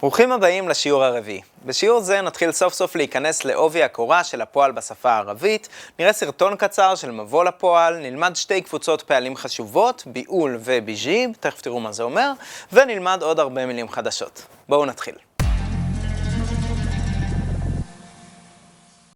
ברוכים הבאים לשיעור הרביעי. בשיעור זה נתחיל סוף סוף להיכנס לעובי הקורה של הפועל בשפה הערבית, נראה סרטון קצר של מבוא לפועל, נלמד שתי קבוצות פעלים חשובות, ביעול וביז'יב, תכף תראו מה זה אומר, ונלמד עוד הרבה מילים חדשות. בואו נתחיל.